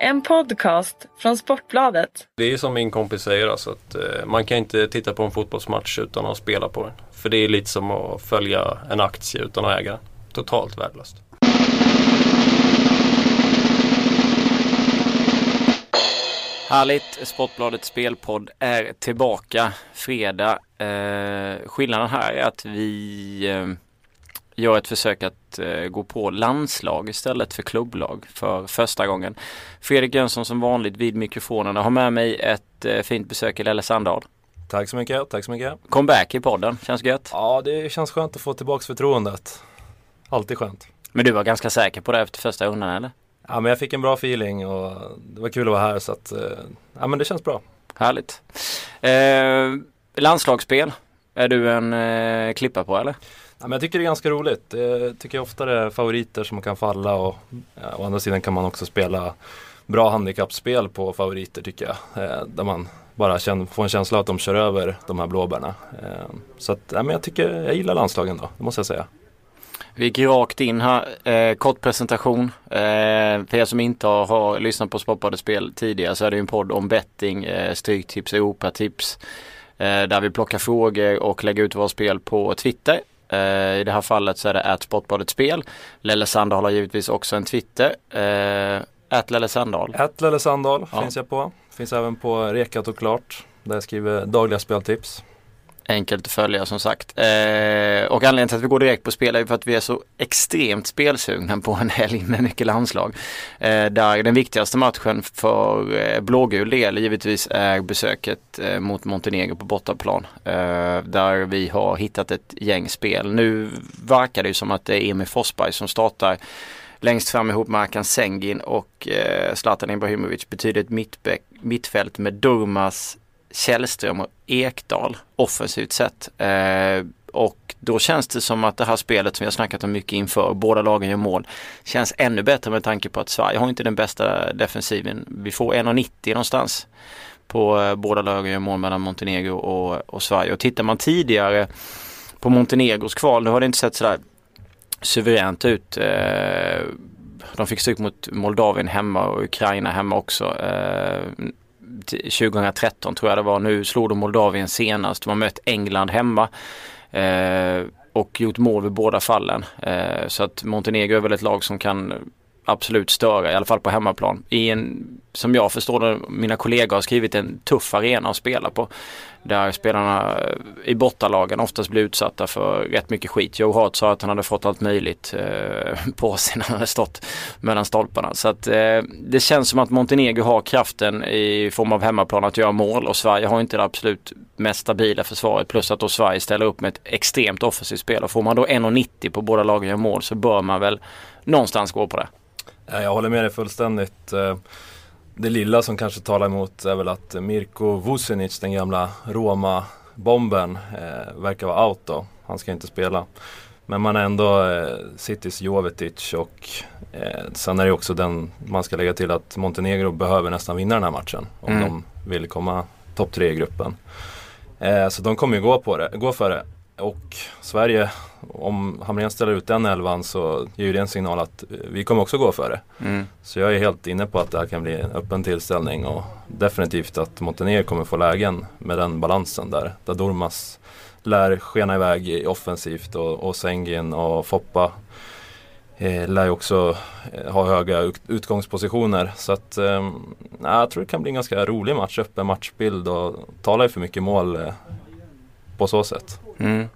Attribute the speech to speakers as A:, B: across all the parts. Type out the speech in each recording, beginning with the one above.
A: En podcast från Sportbladet.
B: Det är som min kompis säger alltså att eh, man kan inte titta på en fotbollsmatch utan att spela på den. För det är lite som att följa en aktie utan att äga den. Totalt värdelöst.
C: Härligt! Sportbladets spelpodd är tillbaka fredag. Eh, skillnaden här är att vi eh, gör ett försök att eh, gå på landslag istället för klubblag för första gången. Fredrik Jönsson som vanligt vid mikrofonerna har med mig ett eh, fint besök i Lelle Sandahl.
D: Tack så mycket, tack så mycket.
C: Comeback i podden, känns gött?
D: Ja, det känns skönt att få tillbaka förtroendet. Alltid skönt.
C: Men du var ganska säker på det efter första rundan eller?
D: Ja, men jag fick en bra feeling och det var kul att vara här så att, eh, ja men det känns bra.
C: Härligt. Eh, landslagsspel, är du en eh, klippa på eller?
D: Ja, men jag tycker det är ganska roligt. Jag tycker ofta det är favoriter som kan falla och ja, å andra sidan kan man också spela bra handikappspel på favoriter tycker jag. Eh, där man bara känner, får en känsla av att de kör över de här blåbärna. Eh, så att, ja, men jag tycker, jag gillar landslagen då, det måste jag säga.
C: Vi gick rakt in här. Eh, kort presentation. Eh, för er som inte har, har lyssnat på Sportbladets spel tidigare så är det en podd om betting, eh, stryktips, Europatips. Eh, där vi plockar frågor och lägger ut våra spel på Twitter. Eh, I det här fallet så är det att Sportbladet spel. Lelle Sandahl har givetvis också en Twitter. Ät Lelle Sandahl.
D: Ät Lelle Sandahl
C: Ja.
D: finns jag på. Finns även på Rekat och Klart. Där jag skriver dagliga speltips.
C: Enkelt att följa som sagt. Eh, och anledningen till att vi går direkt på spel är för att vi är så extremt spelsugna på en helg med mycket landslag. Eh, där den viktigaste matchen för eh, blågul del givetvis är besöket eh, mot Montenegro på bortaplan. Eh, där vi har hittat ett gäng spel. Nu verkar det ju som att det är Emil Forsberg som startar längst fram ihop med Arkan Sengin och eh, Zlatan Ibrahimovic betyder ett mittfält med Durmas, Källström och Ekdal offensivt sett. Eh, och då känns det som att det här spelet som vi har snackat om mycket inför, båda lagen gör mål, känns ännu bättre med tanke på att Sverige har inte den bästa defensiven. Vi får 1,90 någonstans på eh, båda lagen gör mål mellan Montenegro och, och Sverige. Och tittar man tidigare på Montenegros kval, nu har det inte sett sådär suveränt ut. Eh, de fick stryk mot Moldavien hemma och Ukraina hemma också. Eh, 2013 tror jag det var. Nu slog de Moldavien senast. De har mött England hemma. Eh, och gjort mål vid båda fallen. Eh, så att Montenegro är väl ett lag som kan absolut störa, i alla fall på hemmaplan. I en, som jag förstår det, mina kollegor har skrivit en tuff arena att spela på. Där spelarna i bortalagen oftast blir utsatta för rätt mycket skit. Joe Hart sa att han hade fått allt möjligt eh, på sig när han hade stått mellan stolparna. Så att eh, det känns som att Montenegro har kraften i form av hemmaplan att göra mål och Sverige har inte det absolut mest stabila försvaret. Plus att då Sverige ställer upp med ett extremt offensivt spel. Och får man då 1,90 på båda lagen gör mål så bör man väl någonstans gå på det.
D: Jag håller med dig fullständigt. Eh, det lilla som kanske talar emot är väl att Mirko Vucinic, den gamla Roma-bomben, eh, verkar vara out då. Han ska inte spela. Men man är ändå eh, Citys Jovetic och eh, sen är det också den man ska lägga till att Montenegro behöver nästan vinna den här matchen om
C: Mm.
D: de vill komma topp tre i gruppen. Eh, så de kommer ju gå, på det, gå för det. Och Sverige, om Hamrén ställer ut den elvan så ger ju det en signal att eh, vi kommer också gå för det.
C: Mm.
D: Så jag är helt inne på att det här kan bli en öppen tillställning och definitivt att Montenegro kommer få lägen med den balansen där. Där Dormas lär skena iväg offensivt och, och Sengin och Foppa eh, lär ju också eh, ha höga ut, utgångspositioner. Så att eh, jag tror det kan bli en ganska rolig match, öppen matchbild och talar ju för mycket mål eh, på så sätt.
C: Mm.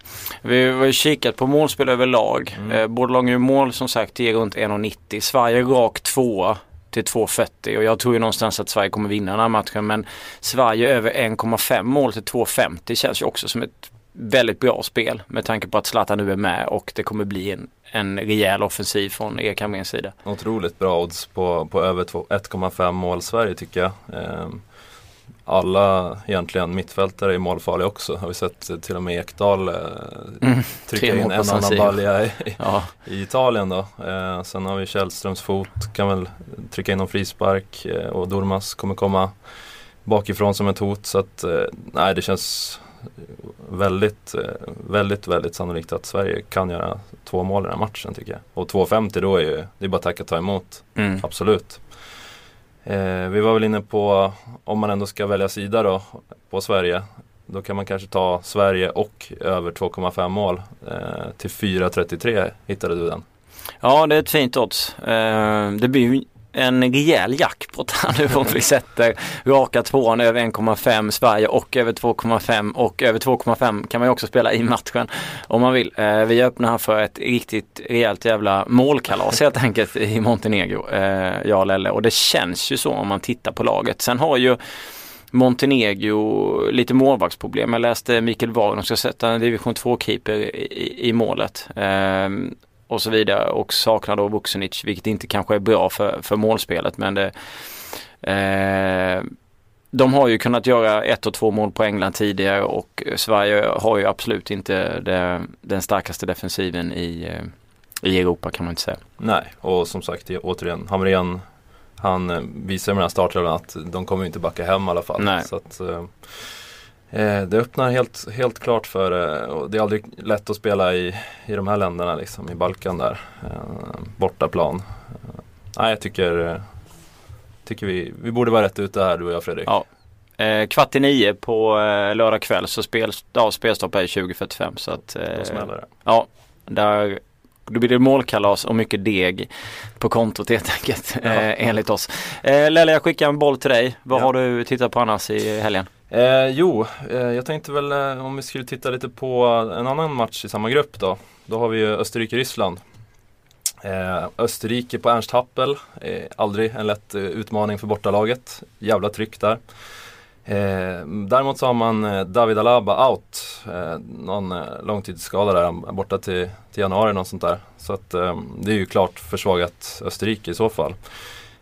C: Vi har ju kikat på målspel överlag.
D: Mm.
C: Eh, gör mål som sagt ger runt 1,90. Sverige rak tvåa till 2,40 och jag tror ju någonstans att Sverige kommer vinna den här matchen men Sverige över 1,5 mål till 2,50 känns ju också som ett väldigt bra spel med tanke på att Zlatan nu är med och det kommer bli en, en rejäl offensiv från Erik Hamréns sida.
D: Otroligt bra odds på, på över två- 1,5 mål Sverige tycker jag. Ehm, alla egentligen mittfältare är målfarliga också. Har vi sett till och med Ekdal eh,
C: Mm.
D: trycka in en annan balja i,
C: Ja,
D: i Italien då. Eh, sen har vi Källströms fot, kan väl trycka in någon frispark eh, och Dormas kommer komma bakifrån som ett hot. Så att eh, nej det känns väldigt, eh, väldigt, väldigt sannolikt att Sverige kan göra två mål i den här matchen tycker jag. Och 2,50 då är ju, det är bara att tacka och ta emot.
C: mm.
D: Absolut. Eh, vi var väl inne på, om man ändå ska välja sida då, på Sverige. Då kan man kanske ta Sverige och över 2,5 mål. Eh, till 4,33 hittade du den.
C: Ja, det är ett fint odds. Eh, det blir ju en rejäl jackpot här nu om vi sätter raka tvåan över 1,5 Sverige och över 2,5 och över 2,5 kan man ju också spela i matchen om man vill. Eh, vi öppnar här för ett riktigt rejält jävla målkalas helt enkelt i Montenegro, eh, jag och Lelle. Och det känns ju så om man tittar på laget. Sen har ju Montenegro lite målvaktsproblem. Jag läste Mikael Wagner ska sätta en division 2-keeper i, i, målet. Ehm, och så vidare och saknar då Vucinic vilket inte kanske är bra för, för målspelet men det eh, de har ju kunnat göra ett och två mål på England tidigare och Sverige har ju absolut inte det, den starkaste defensiven i, eh, i Europa kan man inte säga.
D: Nej, och som sagt återigen Hamrén han eh, visar med den här startelvan att de kommer inte backa hem i alla fall.
C: Nej.
D: Så att, Eh, det öppnar helt, helt klart för, eh, och det är aldrig lätt att spela i, i de här länderna liksom, i Balkan där. Eh, bortaplan. Eh, nej, jag tycker, eh, tycker vi, vi borde vara rätt ute här du och jag Fredrik.
C: Ja. Eh, kvart i nio på eh, lördag kväll så spel, ja, spelstopp är 20.45 så att
D: Då
C: eh,
D: smäller det.
C: Ja, där då blir det målkalas och mycket deg på kontot helt enkelt
D: Ja.
C: eh, enligt oss. Eh, Lelle jag skickar en boll till dig. Vad
D: Ja.
C: har du tittat på annars i helgen?
D: Eh, jo, eh, jag tänkte väl eh, om vi skulle titta lite på en annan match i samma grupp då. Då har vi ju Österrike-Ryssland. Eh, Österrike på Ernst Happel, eh, aldrig en lätt eh, utmaning för bortalaget. Jävla tryck där. Eh, däremot så har man eh, David Alaba out. Eh, någon eh, långtidsskada där, borta till, till januari något sånt där. Så att eh, det är ju klart försvagat Österrike i så fall.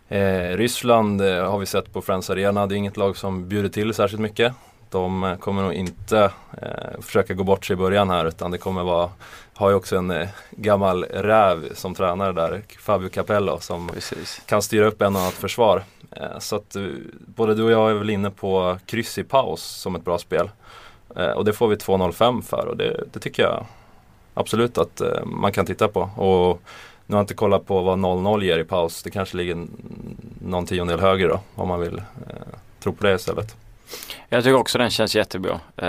D: Eh, Ryssland eh, har vi sett på Friends Arena, det är inget lag som bjuder till särskilt mycket. De eh, kommer nog inte eh, försöka gå bort sig i början här utan det kommer vara, har ju också en eh, gammal räv som tränare där, Fabio Capello som
C: Precis.
D: kan styra upp en och annat försvar. Eh, Så att både du och jag är väl inne på kryss i paus som ett bra spel. Och det får vi 2.05 för och det, det tycker jag absolut att man kan titta på. Och nu har jag inte kollat på vad 0-0 ger i paus. Det kanske ligger någon tiondel högre då om man vill eh, tro på det istället.
C: Jag tycker också den känns jättebra eh,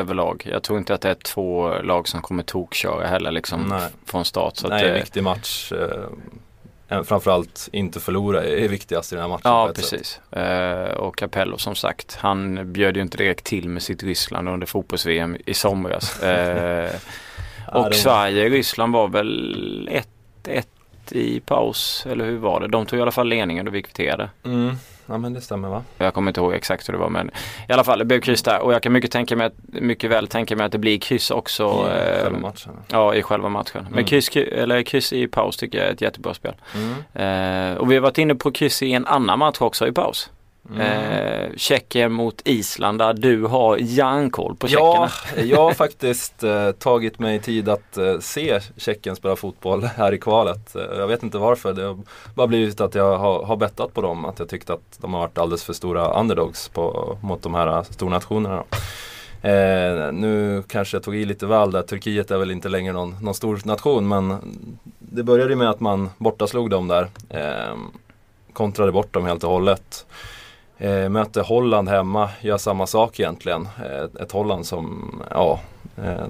C: överlag. Jag tror inte att det är två lag som kommer tokköra heller liksom
D: Nej.
C: från start. Så
D: Nej,
C: att,
D: en
C: eh,
D: viktig match. Eh, framförallt inte förlora är viktigast i den här matchen.
C: Ja,
D: ett
C: precis. Eh, och Capello som sagt, han bjöd ju inte direkt till med sitt Ryssland under fotbolls-VM i somras. Eh, och Sverige-Ryssland var väl 1-1 i paus, eller hur var det? De tog i alla fall ledningen och vi kvitterade.
D: Mm. Ja men det stämmer va?
C: Jag kommer inte ihåg exakt hur det var men i alla fall det blev kryss där och jag kan mycket, tänka mig att, mycket väl tänka mig att det blir kryss också.
D: I
C: eh,
D: själva matchen.
C: Ja, i själva matchen. Men
D: Mm.
C: kryss, eller kryss i paus tycker jag är ett jättebra spel.
D: Mm.
C: Eh, och vi har varit inne på kryss i en annan match också i paus.
D: Mm.
C: Eh, Tjeckien mot Island där du har järnkoll på tjeckerna.
D: Ja, jag har faktiskt eh, tagit mig tid att eh, se Tjeckien spela fotboll här i kvalet. Eh, jag vet inte varför. Det har bara blivit att jag har, har bettat på dem. Att jag tyckte att de har varit alldeles för stora underdogs på, mot de här stornationerna. Då. Eh, nu kanske jag tog i lite väl där. Turkiet är väl inte längre någon, någon stor nation men det började med att man bortaslog dem där. Eh, kontrade bort dem helt och hållet. Eh, möter Holland hemma, gör samma sak egentligen. Eh, ett Holland som, ja, eh,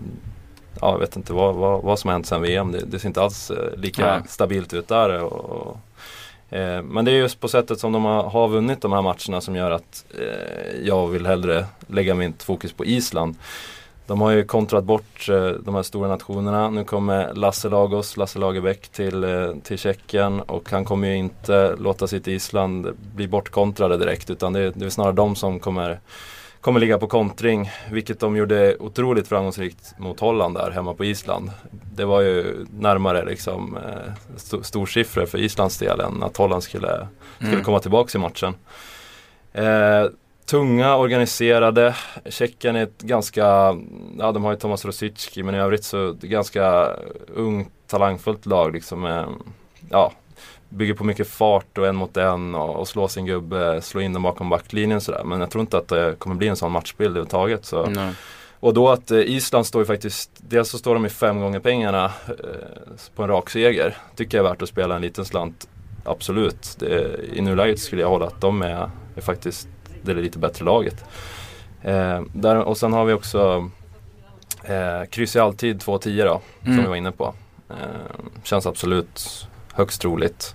D: ja jag vet inte vad, vad, vad som har hänt sedan VM. Det, det ser inte alls eh, lika
C: Nej.
D: stabilt ut där. Och, eh, men det är just på sättet som de har, har vunnit de här matcherna som gör att eh, jag vill hellre lägga mitt fokus på Island. De har ju kontrat bort eh, de här stora nationerna. Nu kommer Lasse Lagos, Lasse Lagerbäck till, eh, till Tjeckien och han kommer ju inte låta sitt Island bli bortkontrade direkt utan det, det är snarare de som kommer, kommer ligga på kontring. Vilket de gjorde otroligt framgångsrikt mot Holland där hemma på Island. Det var ju närmare liksom eh, st- storsiffror för Islands del än att Holland skulle, skulle
C: Mm.
D: komma tillbaka i matchen. Eh, tunga, organiserade. Tjeckien är ett ganska, ja de har ju Tomas Rosicki men i övrigt så ganska ungt, talangfullt lag liksom. Eh, ja, bygger på mycket fart och en mot en och, och slå sin gubbe, slå in dem bakom backlinjen sådär. Men jag tror inte att det kommer bli en sån matchbild överhuvudtaget. Så.
C: Nej.
D: Och då att eh, Island står ju faktiskt, dels så står de i fem gånger pengarna eh, på en rak seger. Tycker jag är värt att spela en liten slant absolut. Det, I nuläget skulle jag hålla att de är, är faktiskt det lite bättre laget. Eh, där, och sen har vi också eh, kryss i alltid 2-10 då, som
C: Mm.
D: vi var inne på. Eh, känns absolut högst troligt.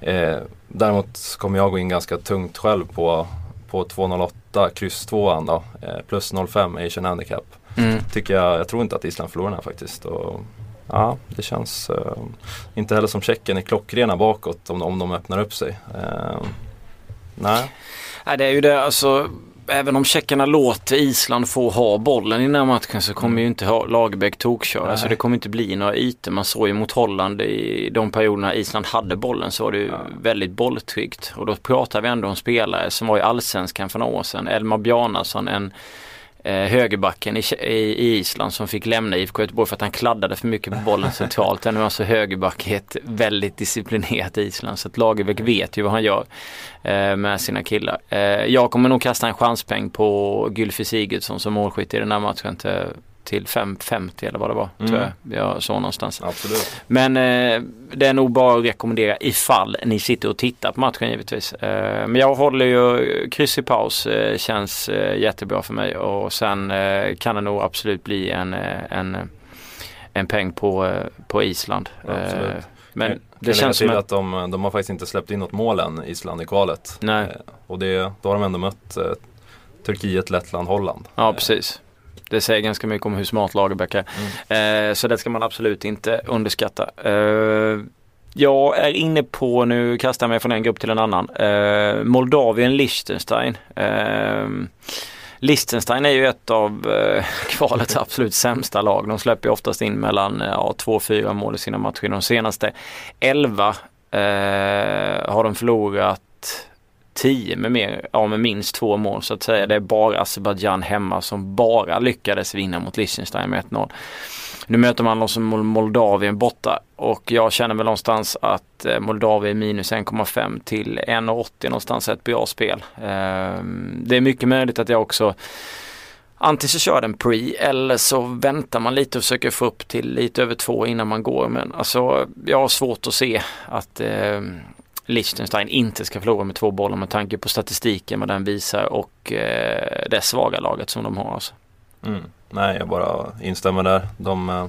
D: Eh, däremot kommer jag gå in ganska tungt själv på, på 2.08 kryss 2 då, eh, plus 0,5 Asian Handicap.
C: Mm.
D: Tycker jag, jag tror inte att Island förlorar den här faktiskt. Och, ja, det känns eh, inte heller som Tjeckien är klockrena bakåt om, om de öppnar upp sig. Eh, nej,
C: Nej, det är ju det alltså. Även om tjeckerna låter Island få ha bollen i den här matchen så kommer ju inte ha Lagerbäck tokköra.
D: Nej.
C: Så det kommer inte bli några ytor. Man såg ju mot Holland i de perioderna Island hade bollen så var det ju
D: Ja.
C: väldigt bolltryggt. Och då pratar vi ändå om spelare som var i allsvenskan för några år sedan. Elmar Bjarnason, en eh, högerbacken i, i, Island som fick lämna IFK Göteborg för att han kladdade för mycket på bollen centralt. Han är alltså högerback i ett väldigt disciplinerat Island. Så att Lagerbäck vet ju vad han gör eh, med sina killar. Eh, jag kommer nog kasta en chanspeng på Gylfi Sigurdsson som målskytt i den här matchen till, till 5.50 eller vad det var.
D: Mm.
C: Tror jag. jag såg någonstans.
D: absolut.
C: Men eh, det är nog bara att rekommendera ifall ni sitter och tittar på matchen givetvis. Eh, men jag håller ju kryss i paus eh, känns eh, jättebra för mig och sen eh, kan det nog absolut bli en, eh, en, en peng på, på Island.
D: Absolut.
C: Men det känns som att
D: de, de har faktiskt inte släppt in något mål än, Island i kvalet.
C: Nej.
D: Och det, då har de ändå mött Turkiet, Lettland, Holland.
C: Ja, precis. Det säger ganska mycket om hur smart Lagerbäck är. Eh, så det ska man absolut inte underskatta. Eh, jag är inne på, nu kastar jag mig från en grupp till en annan, eh, Moldavien, Liechtenstein. Eh, Liechtenstein är ju ett av eh, kvalets absolut sämsta lag. De släpper ju oftast in mellan eh, ja, 2-4 mål i sina matcher. De senaste 11 eh, har de förlorat 10 med, mer, ja, med minst två mål så att säga. Det är bara Azerbajdzjan hemma som bara lyckades vinna mot Liechtenstein med 1-0. Nu möter man oss Moldavien borta och jag känner väl någonstans att eh, Moldavien minus 1,5 till 1,80 någonstans är ett bra spel. Ehm, det är mycket möjligt att jag också Antingen så kör den pre eller så väntar man lite och försöker få upp till lite över två innan man går. Men alltså jag har svårt att se att eh, Liechtenstein inte ska förlora med två bollar med tanke på statistiken vad den visar och eh, det svaga laget som de har. Alltså.
D: Mm. Nej, jag bara instämmer där. De, eh,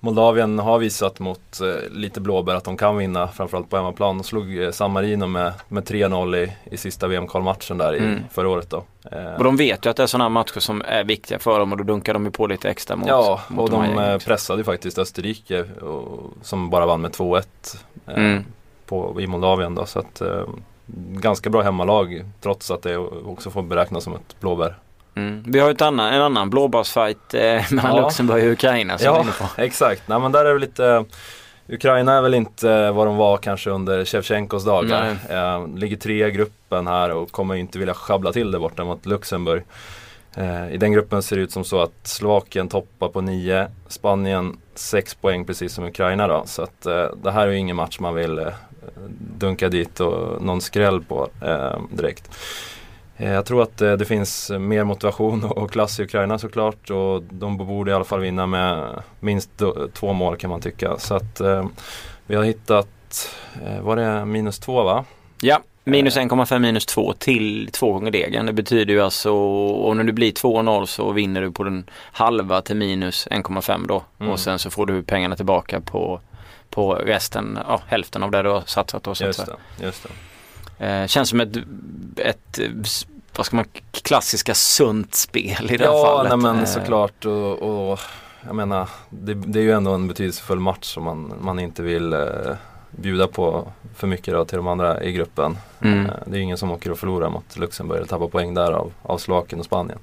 D: Moldavien har visat mot eh, lite blåbär att de kan vinna, framförallt på hemmaplan. De slog eh, San Marino med, med 3-0 i, i sista VM-kvalmatchen där i
C: Mm.
D: förra året. Då. Eh,
C: Och de vet ju att det är sådana matcher som är viktiga för dem och då dunkar de ju på lite extra mot,
D: ja,
C: mot
D: och
C: de
D: de eh, pressade ju faktiskt Österrike och, som bara vann med 2-1 eh,
C: Mm.
D: På, i Moldavien. Då, så att, eh, ganska bra hemmalag trots att det också får beräknas som ett blåbär.
C: Mm. Vi har ju annan, en annan blåbärsfight eh, mellan
D: Ja.
C: Luxemburg och Ukraina som
D: Ja, exakt. Nej, men där är det lite Ukraina är väl inte vad de var kanske under Shevchenkos dagar. Eh, ligger tre i gruppen här och kommer inte vilja schabbla till det borta mot Luxemburg. Eh, I den gruppen ser det ut som så att Slovakien toppar på 9, Spanien 6 poäng precis som Ukraina då. Så att eh, det här är ju ingen match man vill eh, dunka dit och någon skräll på eh, direkt. Eh, Jag tror att eh, det finns mer motivation och klass i Ukraina såklart och de borde i alla fall vinna med minst två mål kan man tycka. Så att vi har hittat, var det minus två va?
C: Ja, minus 1,5 minus 2 till två gånger degen. Det betyder ju alltså, och när det blir 2-0 så vinner du på den halva till minus 1,5 då.
D: Mm.
C: Och sen så får du pengarna tillbaka på, på resten, ja hälften av det du har satsat då. Så
D: Just det, just det.
C: Eh, känns som ett, ett, vad ska man, klassiska sunt spel i det här
D: Ja,
C: fallet.
D: nej, men
C: Eh,
D: såklart och, och jag menar det, det är ju ändå en betydelsefull match som man, man inte vill eh, bjuda på för mycket då till de andra i gruppen.
C: Mm.
D: Eh, det är ingen som åker och förlorar mot Luxemburg eller tappar poäng där av, av Slovakien och Spanien.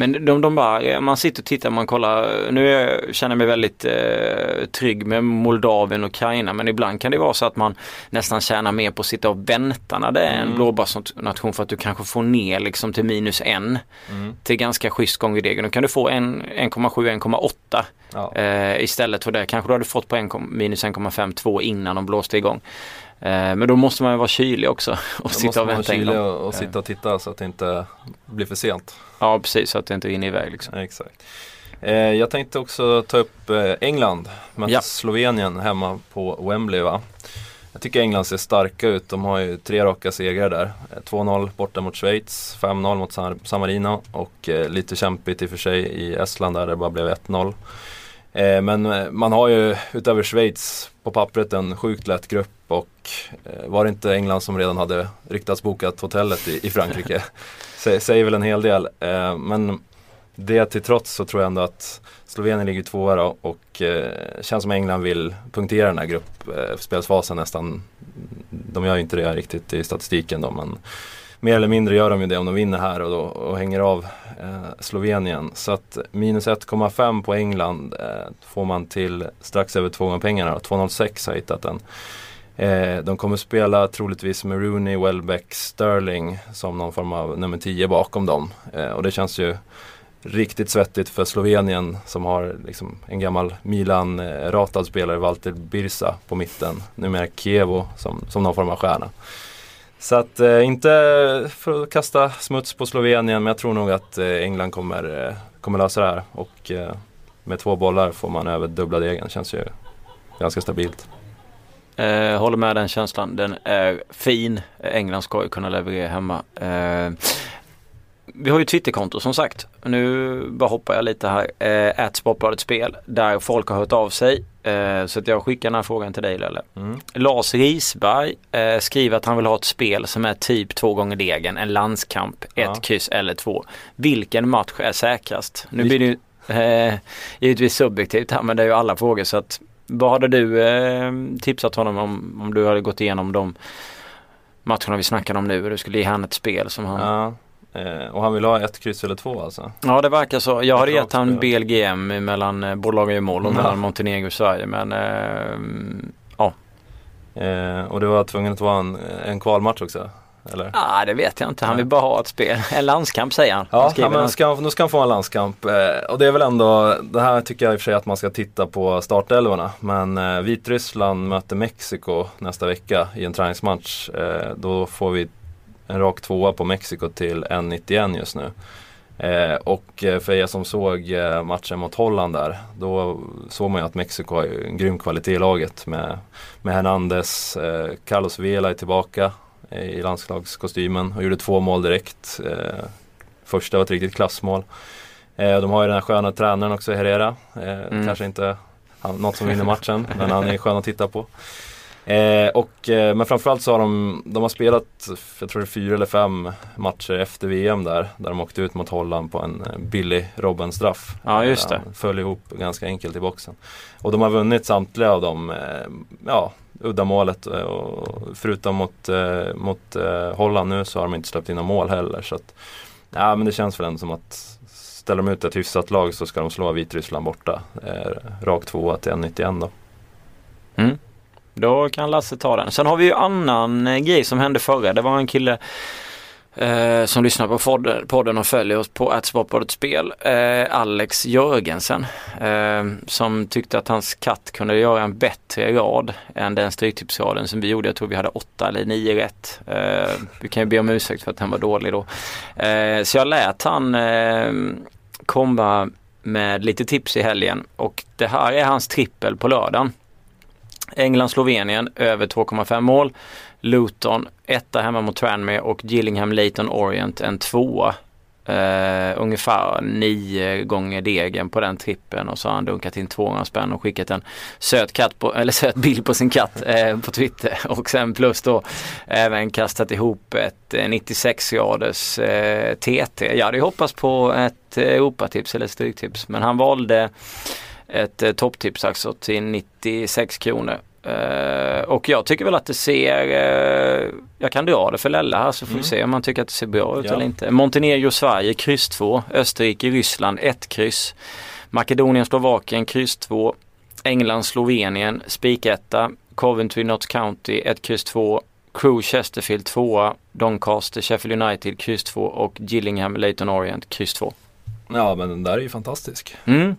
C: Men de, de bara, eh, man sitter och tittar, man kollar, nu är jag, känner jag mig väldigt eh, trygg med Moldavien och Ukraina men ibland kan det vara så att man nästan tjänar mer på att sitta och vänta när det är en
D: Mm.
C: blåbärsnation för att du kanske får ner liksom till minus en
D: Mm.
C: till ganska schysst gång i degen. Då kan du få en 1,7-1,8
D: Ja.
C: eh, istället för det. Kanske du hade fått på en, minus 1,52 innan de blåste igång. Eh, men då måste man ju vara kylig också och
D: Då
C: sitta
D: måste
C: och
D: man vara
C: vänta in
D: kylig
C: dem.
D: och, sitta och titta så att det inte blir för sent.
C: Ja precis, så att det inte rinner iväg liksom.
D: Exakt. Eh, jag tänkte också ta upp eh, England. Mötte
C: Ja.
D: Slovenien hemma på Wembley va. jag tycker England ser starka ut. De har ju tre raka segrar där. 2-0 borta mot Schweiz, 5-0 mot San Marino och eh, lite kämpigt i och för sig i Estland där det bara blev 1-0. Eh, men eh, man har ju utöver Schweiz på pappret en sjukt lätt grupp och eh, var det inte England som redan hade ryktats bokat hotellet i, i Frankrike? Säger väl en hel del. Men det till trots så tror jag ändå att Slovenien ligger tvåa då och känns som England vill punktera den här gruppspelsfasen nästan. De gör ju inte det riktigt i statistiken då men mer eller mindre gör de ju det om de vinner här och, då, och hänger av eh, Slovenien. Så att minus 1,5 på England eh, får man till strax över två gånger pengarna. 2,06 har jag hittat den. Eh, de kommer spela troligtvis med Rooney, Welbeck, Sterling som någon form av nummer 10 bakom dem. Eh, och det känns ju riktigt svettigt för Slovenien som har liksom en gammal Milan-ratad spelare, Walter Birsa på mitten. Numera Kievo som, som någon form av stjärna. Så att eh, inte för att kasta smuts på Slovenien men jag tror nog att eh, England kommer, eh, kommer lösa det här. Och eh, med två bollar får man över dubbla degen. Känns ju ganska stabilt.
C: Eh, håller med den känslan. Den är fin. England ska ju kunna leverera hemma. Eh, vi har ju Twitterkonto som sagt. Nu bara hoppar jag lite här. Eh, Sportbladet Spel där folk har hört av sig. Eh, så att jag skickar den här frågan till dig Lelle. Mm. Lars Risberg eh, skriver att han vill ha ett spel som är typ två gånger degen. En landskamp, ett ja. kryss eller två. Vilken match är säkrast? Nu blir det ju eh, givetvis subjektivt här men det är ju alla frågor så att vad hade du eh, tipsat honom om om du hade gått igenom de matcherna vi snackade om nu? Du skulle ge han ett spel som han
D: ja. Eh, och han vill ha ett kryss eller två alltså?
C: Ja det verkar så. Jag hade gett han BLGM mellan eh, bolaget i mål och mm. mellan Montenegro och Sverige men eh, ja.
D: Och det var tvungen att vara en, en kvalmatch också? Eller?
C: Ja ah, det vet jag inte. Han vill bara ha ett spel. En landskamp säger han.
D: Ja, ja men ska, nu ska han få en landskamp. Och det är väl ändå, det här tycker jag i och för sig att man ska titta på startelvorna. Men Vitryssland möter Mexiko nästa vecka i en träningsmatch. Då får vi en rak tvåa på Mexiko till 1,91 just nu. Eh, och eh, för er som såg eh, matchen mot Holland där, då såg man ju att Mexiko har en grym kvalitet i laget med, med Hernandez, eh, Carlos Vela är tillbaka eh, i landslagskostymen och gjorde två mål direkt. Eh, första var ett riktigt klassmål. de har ju den här sköna tränaren också, Herrera. Mm. Kanske inte han, något som vinner matchen, men han är skön att titta på. Eh, och, eh, men framförallt så har de, de har spelat, jag tror det är fyra eller fem matcher efter VM där. Där de åkte ut mot Holland på en eh, billig Robben-straff.
C: Ja just det.
D: Föll ihop ganska enkelt i boxen. Och de har vunnit samtliga av dem, eh, ja, uddamålet. Och förutom mot, mot Holland nu så har de inte släppt in några mål heller. Så att, ja, men det känns väl ändå som att ställer de ut ett hyfsat lag så ska de slå Vitryssland borta. Rakt tvåa till 1,91 då.
C: Mm. Då kan Lasse ta den. Sen har vi ju annan eh, grej som hände förra. Det var en kille eh, som lyssnar på podden och följer oss på Sportbladet Spel. Eh, Alex Jörgensen. Eh, som tyckte att hans katt kunde göra en bättre rad än den stryktipsraden som vi gjorde. Jag tror vi hade åtta eller nio rätt. Eh, vi kan ju be om ursäkt för att den var dålig då. Eh, så jag lät han eh, komma med lite tips i helgen och det här är hans trippel på lördagen. England-Slovenien över 2,5 mål. Luton etta hemma mot Tranmere och Gillingham Leighton Orient en tvåa. Uh, ungefär nio gånger degen på den trippen och så har han dunkat in 200 spänn och skickat en söt, katt på, eller söt bild på sin katt uh, på Twitter och sen plus då även kastat ihop ett eh, 96 graders uh, TT. Jag hade ju hoppats på ett Europatips eller stryktips men han valde ett eh, topptips alltså till 96 kronor. Uh, och jag tycker väl att det ser, uh, jag kan dra det för Lella här så får mm. vi se om man tycker att det ser bra ut ja. eller inte. Montenegro, Sverige, kryss 2. Österrike, Ryssland, 1 kryss. Makedonien, Slovakien, kryss 2. England, Slovenien, spik 1. Coventry, Notts County, 1 kryss 2. Crew, Chesterfield 2. Doncaster, Sheffield United, kryss 2 och Gillingham, Leighton Orient, kryss 2.
D: Ja men den där är ju fantastisk.
C: Mm.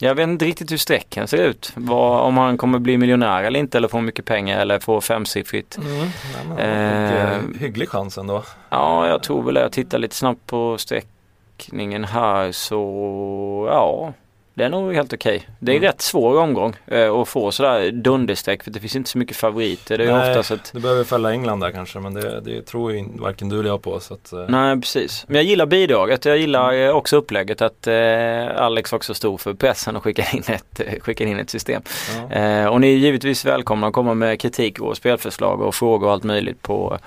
C: Jag vet inte riktigt hur strecken ser ut. Vad, om han kommer bli miljonär eller inte eller få mycket pengar eller få femsiffrigt. Mm.
D: Ja, eh, hygglig chans ändå.
C: Ja, jag tror väl det. Jag tittar lite snabbt på sträckningen här så ja. Det är nog helt okej. Okay. Det är mm. rätt svår omgång eh, att få sådär dunderstreck för det finns inte så mycket favoriter. Det är
D: Nej,
C: oftast
D: ett... du behöver fälla England där kanske men det, det tror ju varken du eller jag på. Så att, eh...
C: Nej precis. Men jag gillar bidraget. Jag gillar mm. också upplägget att eh, Alex också stod för pressen och skickade in ett, eh, skickade in ett system. Ja. Eh, och ni är givetvis välkomna att komma med kritik och spelförslag och frågor och allt möjligt på,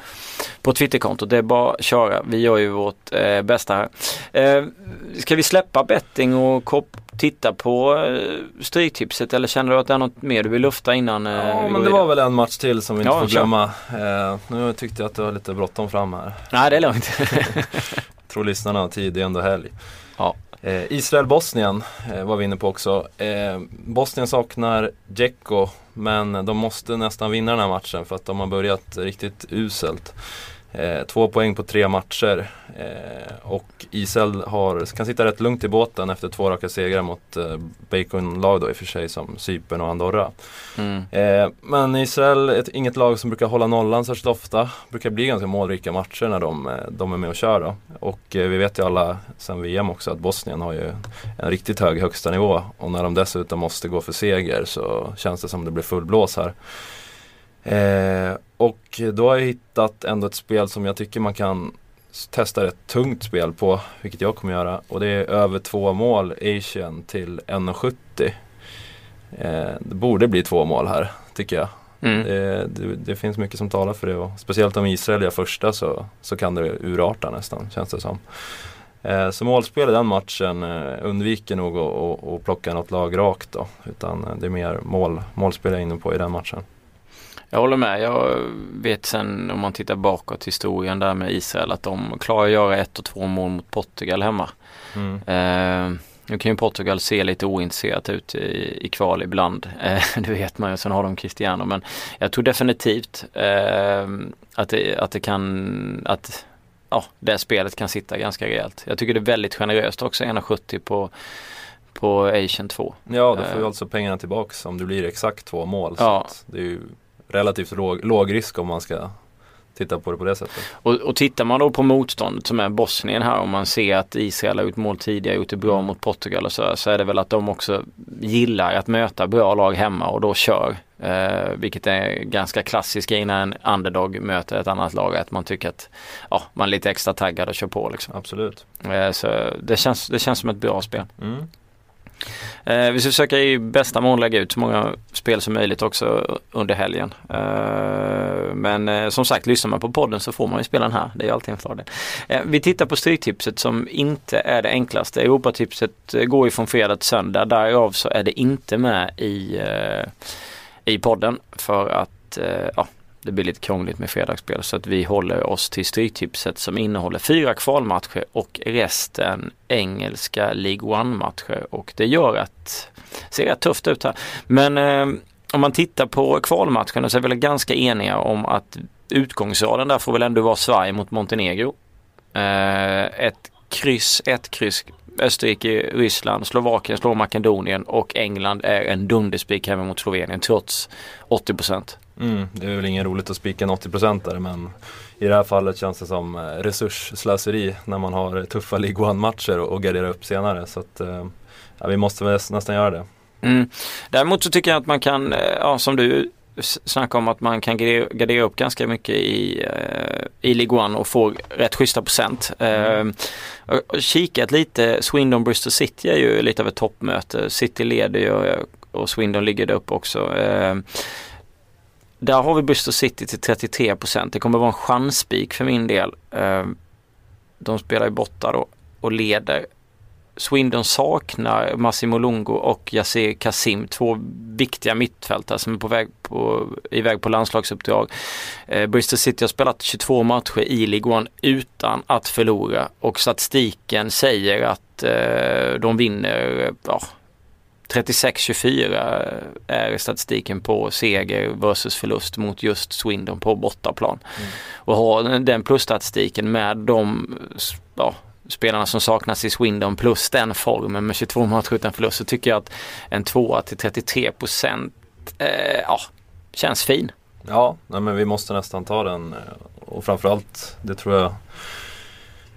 C: på Twitterkontot. Det är bara att köra. Vi gör ju vårt eh, bästa här. Eh, ska vi släppa betting och kop titta på eh, Stryktipset eller känner du att det är något mer du vill lufta innan?
D: Eh, ja men det var väl en match till som vi inte ja, får glömma. Eh, nu tyckte jag att det var lite bråttom fram här.
C: Nej det är lugnt.
D: tror lyssnarna har tid, det är ändå helg.
C: Ja.
D: Eh, Israel-Bosnien eh, var vi inne på också. Eh, Bosnien saknar Dzeko men de måste nästan vinna den här matchen för att de har börjat riktigt uselt. Eh, två poäng på tre matcher eh, och Israel har, kan sitta rätt lugnt i båten efter två raka segrar mot eh, Bacon-lag då i och för sig som Cypern och Andorra. Mm. Eh, men Israel är inget lag som brukar hålla nollan särskilt ofta. Brukar bli ganska målrika matcher när de, eh, de är med och kör då. Och eh, vi vet ju alla sen VM också att Bosnien har ju en riktigt hög högsta nivå och när de dessutom måste gå för seger så känns det som det blir fullblås här. Eh, och då har jag hittat ändå ett spel som jag tycker man kan testa ett tungt spel på, vilket jag kommer göra. Och det är över två mål Asian till 1,70. Eh, det borde bli två mål här, tycker jag. Mm. Det, det, det, finns mycket som talar för det och speciellt om Israel är första så, så kan det urarta nästan, känns det som. Eh, så målspel i den matchen eh, undviker nog att plocka något lag rakt då. Utan det är mer mål, målspel jag är inne på i den matchen.
C: Jag håller med. Jag vet sen om man tittar bakåt historien där med Israel att de klarar att göra ett och två mål mot Portugal hemma. Mm. Eh, nu kan ju Portugal se lite ointresserat ut i, i kval ibland. Eh, det vet man ju. Sen har de Cristiano. Men jag tror definitivt eh, att, det, att det kan att ja, det spelet kan sitta ganska rejält. Jag tycker det är väldigt generöst också 1,70 på på Asian 2.
D: Ja, då får du eh. alltså pengarna tillbaks om det blir exakt två mål. Ja. det är ju relativt låg, låg risk om man ska titta på det på det sättet.
C: Och, och tittar man då på motståndet som är Bosnien här och man ser att Israel har gjort mål tidigare, gjort det bra mm. mot Portugal och så, så är det väl att de också gillar att möta bra lag hemma och då kör. Eh, vilket är ganska klassisk grej när en underdog möter ett annat lag. Att man tycker att ja, man är lite extra taggad och kör på. Liksom.
D: Absolut.
C: Eh, så det känns, det känns som ett bra spel. Mm. Eh, vi ska försöka i bästa mån lägga ut så många spel som möjligt också under helgen. Eh, men eh, som sagt, lyssnar man på podden så får man ju spela den här. Det är ju alltid en fördel. Eh, vi tittar på Stryktipset som inte är det enklaste. Europatipset eh, går ju från fredag till söndag. Därav så är det inte med i, eh, i podden för att eh, ja, det blir lite krångligt med fredagsspel så att vi håller oss till Stryktipset som innehåller fyra kvalmatcher och resten engelska League One-matcher och det gör att det ser rätt tufft ut här. Men eh, om man tittar på kvalmatcherna så är vi väl ganska eniga om att utgångsraden där får väl ändå vara Sverige mot Montenegro. Eh, ett kryss, ett kryss Österrike, Ryssland, Slovakien slår Makedonien och England är en dunderspik hemma mot Slovenien trots 80
D: Mm, det är väl ingen roligt att spika en 80-procentare men i det här fallet känns det som eh, resursslöseri när man har tuffa League och, och gardera upp senare. Så att, eh, ja, vi måste väl nästan göra det.
C: Mm. Däremot så tycker jag att man kan, eh, ja, som du snackar om att man kan gardera upp ganska mycket i, i League One och få rätt schyssta procent. Mm. Uh, kikat lite, Swindon Bristol City är ju lite av ett toppmöte. City leder ju och Swindon ligger där uppe också. Uh, där har vi Bristol City till 33% Det kommer vara en chansspik för min del. Eh, de spelar ju borta då och leder. Swindon saknar Massimo Lungo och Yassir Kasim, två viktiga mittfältare som är på väg på, iväg på landslagsuppdrag. Eh, Bristol City har spelat 22 matcher i League One utan att förlora och statistiken säger att eh, de vinner ja, 36-24 är statistiken på seger versus förlust mot just Swindon på bortaplan. Mm. Och ha den plusstatistiken med de ja, spelarna som saknas i Swindon plus den formen med 22 matcher utan förlust så tycker jag att en tvåa till 33 procent eh, ja, känns fin.
D: Ja, nej, men vi måste nästan ta den eh, och framförallt det tror jag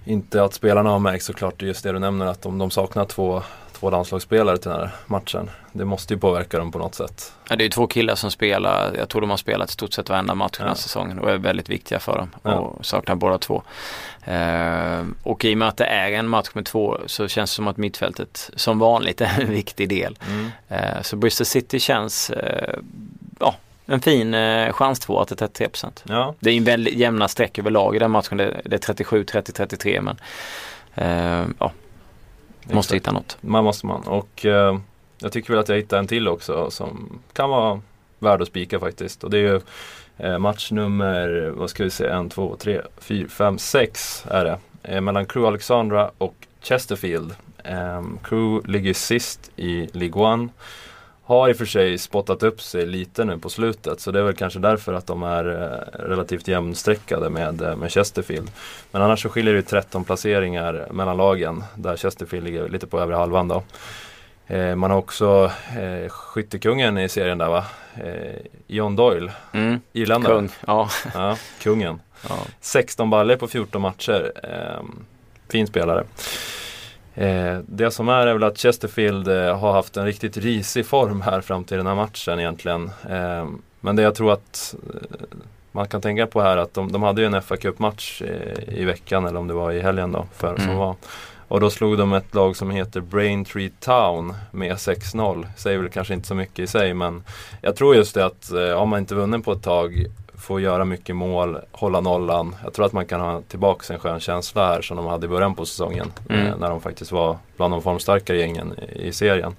D: inte att spelarna har märkt såklart just det du nämner att om de saknar två två landslagsspelare till den här matchen. Det måste ju påverka dem på något sätt.
C: Ja, det är ju två killar som spelar, jag tror de har spelat i stort sett varenda match den här
D: Ja.
C: säsongen och är väldigt viktiga för dem
D: Ja.
C: och saknar båda två. Eh, och i och med att det är en match med två så känns det som att mittfältet som vanligt är en viktig del. Eh, så Bristol City känns, eh, ja, en fin eh, chans två till 33%.
D: Ja,
C: Det är ju väldigt jämna streck överlag i den matchen. Det, det är 37, 30, 33 men eh, ja, måste
D: exakt.
C: hitta något.
D: Man måste man. Och eh, jag tycker väl att jag hittade en till också som kan vara värd att spika faktiskt. Och det är ju eh, match nummer, vad ska vi säga, en, två, tre, fyra, fem, sex är det. Eh, mellan Crew Alexandra och Chesterfield. Eh, Crew ligger sist i League One. Har i och för sig spottat upp sig lite nu på slutet så det är väl kanske därför att de är eh, relativt jämnstreckade med, eh, med Chesterfield. Men annars så skiljer det 13 placeringar mellan lagen där Chesterfield ligger lite på övre halvan då. Eh, man har också eh, skyttekungen i serien där va? Eh, John Doyle,
C: Mm.
D: irländare.
C: Kung, ja.
D: Ja, kungen.
C: ja.
D: 16 baller på 14 matcher. Eh, fin spelare. Eh, det som är är väl att Chesterfield eh, har haft en riktigt risig form här fram till den här matchen egentligen. Eh, men det jag tror att man kan tänka på här att de, de hade ju en fa Cup-match eh, i veckan eller om det var i helgen då. För, som
C: Mm.
D: var. Och då slog de ett lag som heter Braintree Town med 6-0. Säger väl kanske inte så mycket i sig men jag tror just det att eh, har man inte vunnit på ett tag få göra mycket mål, hålla nollan. Jag tror att man kan ha tillbaka en skön känsla här som de hade i början på säsongen.
C: Mm.
D: Eh, när de faktiskt var bland de formstarkare gängen i, i serien.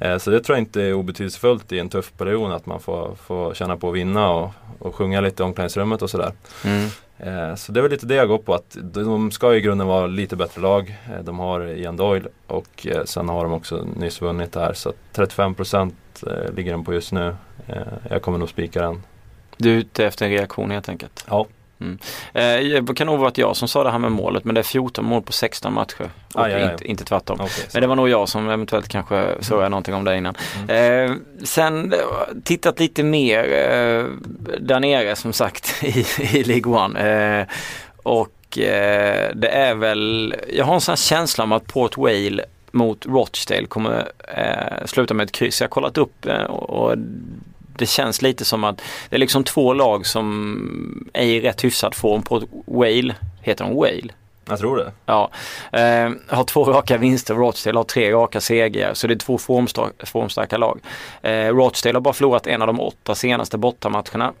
D: Eh, så det tror jag inte är obetydelsefullt i en tuff period att man får, får känna på att vinna och, och sjunga lite i omklädningsrummet och sådär.
C: Mm.
D: Eh, så det är väl lite det jag går på att de ska i grunden vara lite bättre lag. De har Ian Doyle och sen har de också nyss vunnit här så att 35% eh, ligger den på just nu. Jag kommer nog spika den.
C: Du är ute efter en reaktion helt enkelt.
D: Ja.
C: Eh, det kan nog vara att jag som sa det här med målet men det är 14 mål på 16 matcher. Och
D: Aj, aj, aj.
C: Inte, inte tvärtom.
D: Så.
C: Men det var nog jag som eventuellt kanske såg någonting om det innan. Eh, sen tittat lite mer eh, där nere som sagt i, i League One. Eh, och eh, det är väl, jag har en sån här känsla om att Port Vale mot Rochdale kommer eh, sluta med ett kryss. Jag har kollat upp och det känns lite som att det är liksom två lag som är i rätt hyfsad form. Port Vale, heter de Wale?
D: Jag tror det.
C: Ja, eh, har två raka vinster, Rochdale har tre raka segrar så det är två formstar- formstarka lag. Eh, Rochdale har bara förlorat en av de åtta senaste bortamatcherna.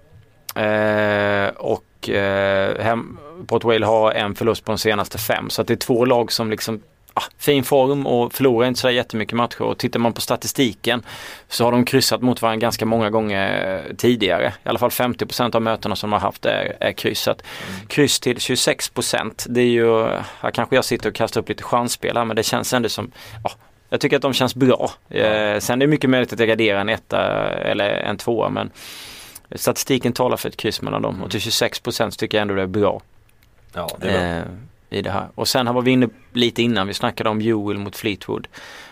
C: Eh, och eh, hem, Port Vale har en förlust på de senaste fem så det är två lag som liksom ah, fin form och förlorar inte så jättemycket matcher och tittar man på statistiken så har de kryssat mot varandra ganska många gånger tidigare. I alla fall 50% av mötena som de har haft är, är kryssat. Kryss till 26% det är ju, här kanske jag sitter och kastar upp lite chansspel här men det känns ändå som, ja, jag tycker att de känns bra. Eh, sen är det mycket möjligt att jag garderar en etta eller en tvåa men statistiken talar för ett kryss mellan dem och till 26% så tycker jag ändå det är bra
D: Ja, det är bra.
C: eh, i det här. Och sen var vi inne lite innan, vi snackade om Joel mot Fleetwood.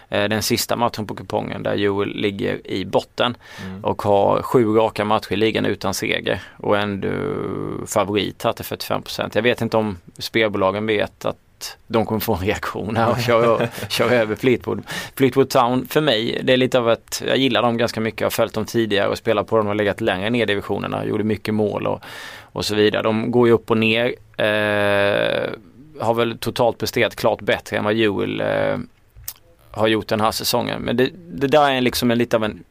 C: Eh, den sista matchen på kupongen där Joel ligger i botten
D: Mm.
C: och har sju raka matcher i ligan utan seger och ändå favorit här till 45%. Jag vet inte om spelbolagen vet att de kommer få en reaktion här och köra, köra över Fleetwood. Fleetwood Town för mig, det är lite av ett, jag gillar dem ganska mycket, jag har följt dem tidigare och spelat på dem och legat längre ner i divisionerna, gjorde mycket mål och, och så vidare. De går ju upp och ner, eh, har väl totalt presterat klart bättre än vad Joel eh, har gjort den här säsongen. Men det, det där är liksom en lite av en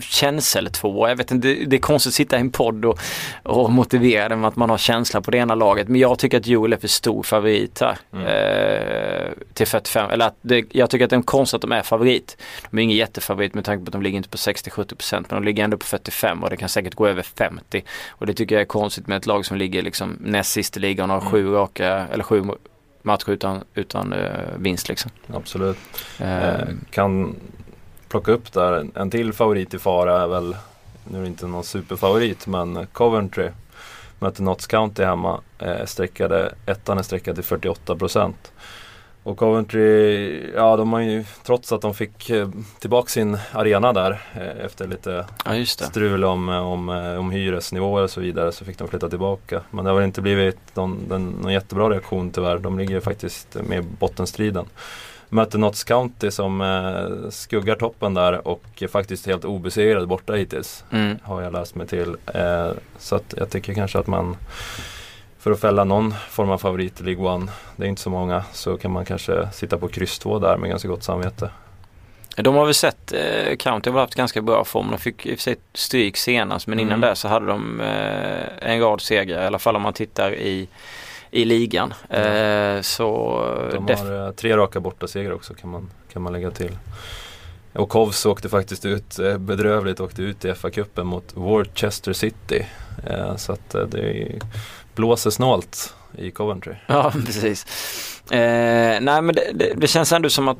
C: känsel två. Jag vet inte, det, det är konstigt att sitta i en podd och, och motivera det med att man har känsla på det ena laget. Men jag tycker att Joel är för stor favorit här.
D: Mm.
C: Eh, till 45, eller att det, jag tycker att det är konstigt att de är favorit. De är ingen jättefavorit med tanke på att de ligger inte på 60-70% men de ligger ändå på 45 och det kan säkert gå över 50. Och det tycker jag är konstigt med ett lag som ligger liksom näst sist i ligan och har sju raka, eller sju matcher utan, utan eh, vinst liksom.
D: Absolut.
C: Eh,
D: Eh, kan plocka upp där en, en till favorit i fara är väl, nu är det inte någon superfavorit, men Coventry möter Notts County hemma. Eh, sträckade, ettan är sträckad till 48 procent. Och Coventry, ja de har ju trots att de fick eh, tillbaka sin arena där eh, efter lite
C: ja
D: strul om, om, eh, om hyresnivåer och så vidare så fick de flytta tillbaka. Men det har väl inte blivit någon, den, någon jättebra reaktion tyvärr. De ligger faktiskt med i bottenstriden. möter Notts County som eh, skuggar toppen där och är faktiskt helt obesegrade borta hittills.
C: Mm.
D: Har jag läst mig till. Eh, så att jag tycker kanske att man för att fälla någon form av favorit i League One, det är inte så många, så kan man kanske sitta på kryss 2 där med ganska gott samvete.
C: De har väl sett, eh, County har haft ganska bra form. De fick i och för sig stryk senast men innan
D: Mm.
C: det så hade de eh, en rad segrar i alla fall om man tittar i, i ligan. Eh, så
D: De har eh, tre raka bortasegrar också kan man, kan man lägga till. Och Kovs åkte faktiskt ut, eh, bedrövligt åkte ut i FA-cupen mot Worcester City. Eh, så att det blåser snålt i Coventry.
C: Ja, precis. Eh, nej men det, det, det känns ändå som att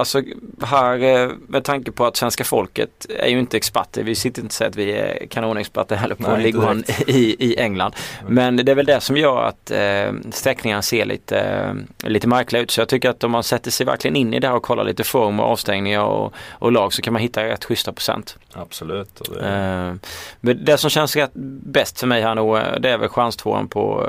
C: alltså här eh, med tanke på att svenska folket är ju inte experter. Vi sitter inte och säger att vi är kanonexperter heller på One i, i England. Men det är väl det som gör att eh, sträckningarna ser lite, eh, lite märkliga ut. Så jag tycker att om man sätter sig verkligen in i det här och kollar lite form och avstängningar och, och lag så kan man hitta rätt schyssta procent.
D: Absolut. Det,
C: Eh, men det som känns rätt bäst för mig här nog eh, det är väl chanstvåan på,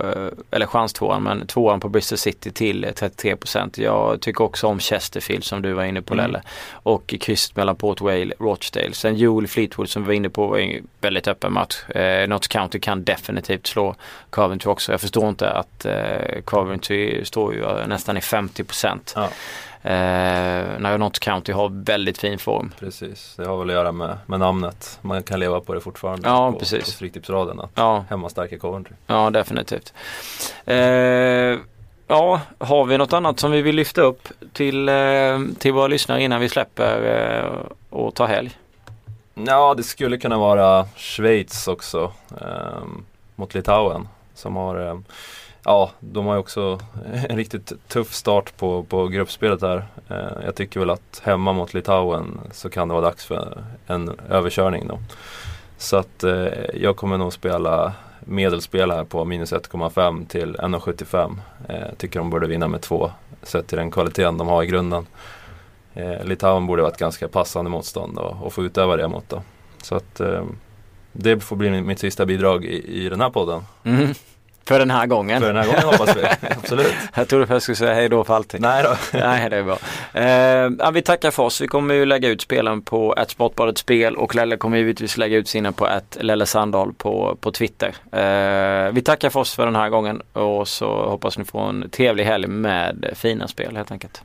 C: eller chanstvåan men tvåan på Bristol City till eh, 33 Jag tycker också om Chesterfield som du var inne på
D: Mm.
C: Lelle. Och krysset mellan Port Vale och Rochdale. Sen Joel Fleetwood som vi var inne på var en väldigt öppen match. Eh, Notts County kan definitivt slå Coventry också. Jag förstår inte att eh, Coventry står ju eh, nästan i 50
D: ja,
C: Eh, när Notts County har väldigt fin form.
D: precis. Det har väl att göra med, med namnet. Man kan leva på det fortfarande.
C: Ja,
D: på,
C: precis.
D: På Stryktipsraden. Att
C: Ja,
D: hemmastarka Coventry.
C: Ja, definitivt. Eh, ja, har vi något annat som vi vill lyfta upp till, eh, till våra lyssnare innan vi släpper eh, och tar helg?
D: Ja, det skulle kunna vara Schweiz också eh, mot Litauen. Som har, eh, ja, de har ju också en riktigt tuff start på, på gruppspelet här. Eh, jag tycker väl att hemma mot Litauen så kan det vara dags för en överkörning då. Så att eh, jag kommer nog spela medelspel här på minus 1,5 till 1,75. Eh, tycker de borde vinna med två sett till den kvaliteten de har i grunden. Eh, Litauen borde vara ett ganska passande motstånd och, och få utöva det mot då. Så att eh, det får bli mitt sista bidrag i, i den här podden.
C: Mm. För den här gången.
D: För den här gången hoppas vi. Absolut.
C: Jag trodde jag skulle säga hej då för alltid.
D: Nej då.
C: Nej, det är bra. Eh, vi tackar för oss. Vi kommer ju lägga ut spelen på ett Sportbladet Spel och Lelle kommer givetvis lägga ut sina på ett Lelle Sandahl på, på Twitter. Eh, vi tackar för oss för den här gången och så hoppas ni får en trevlig helg med fina spel helt enkelt.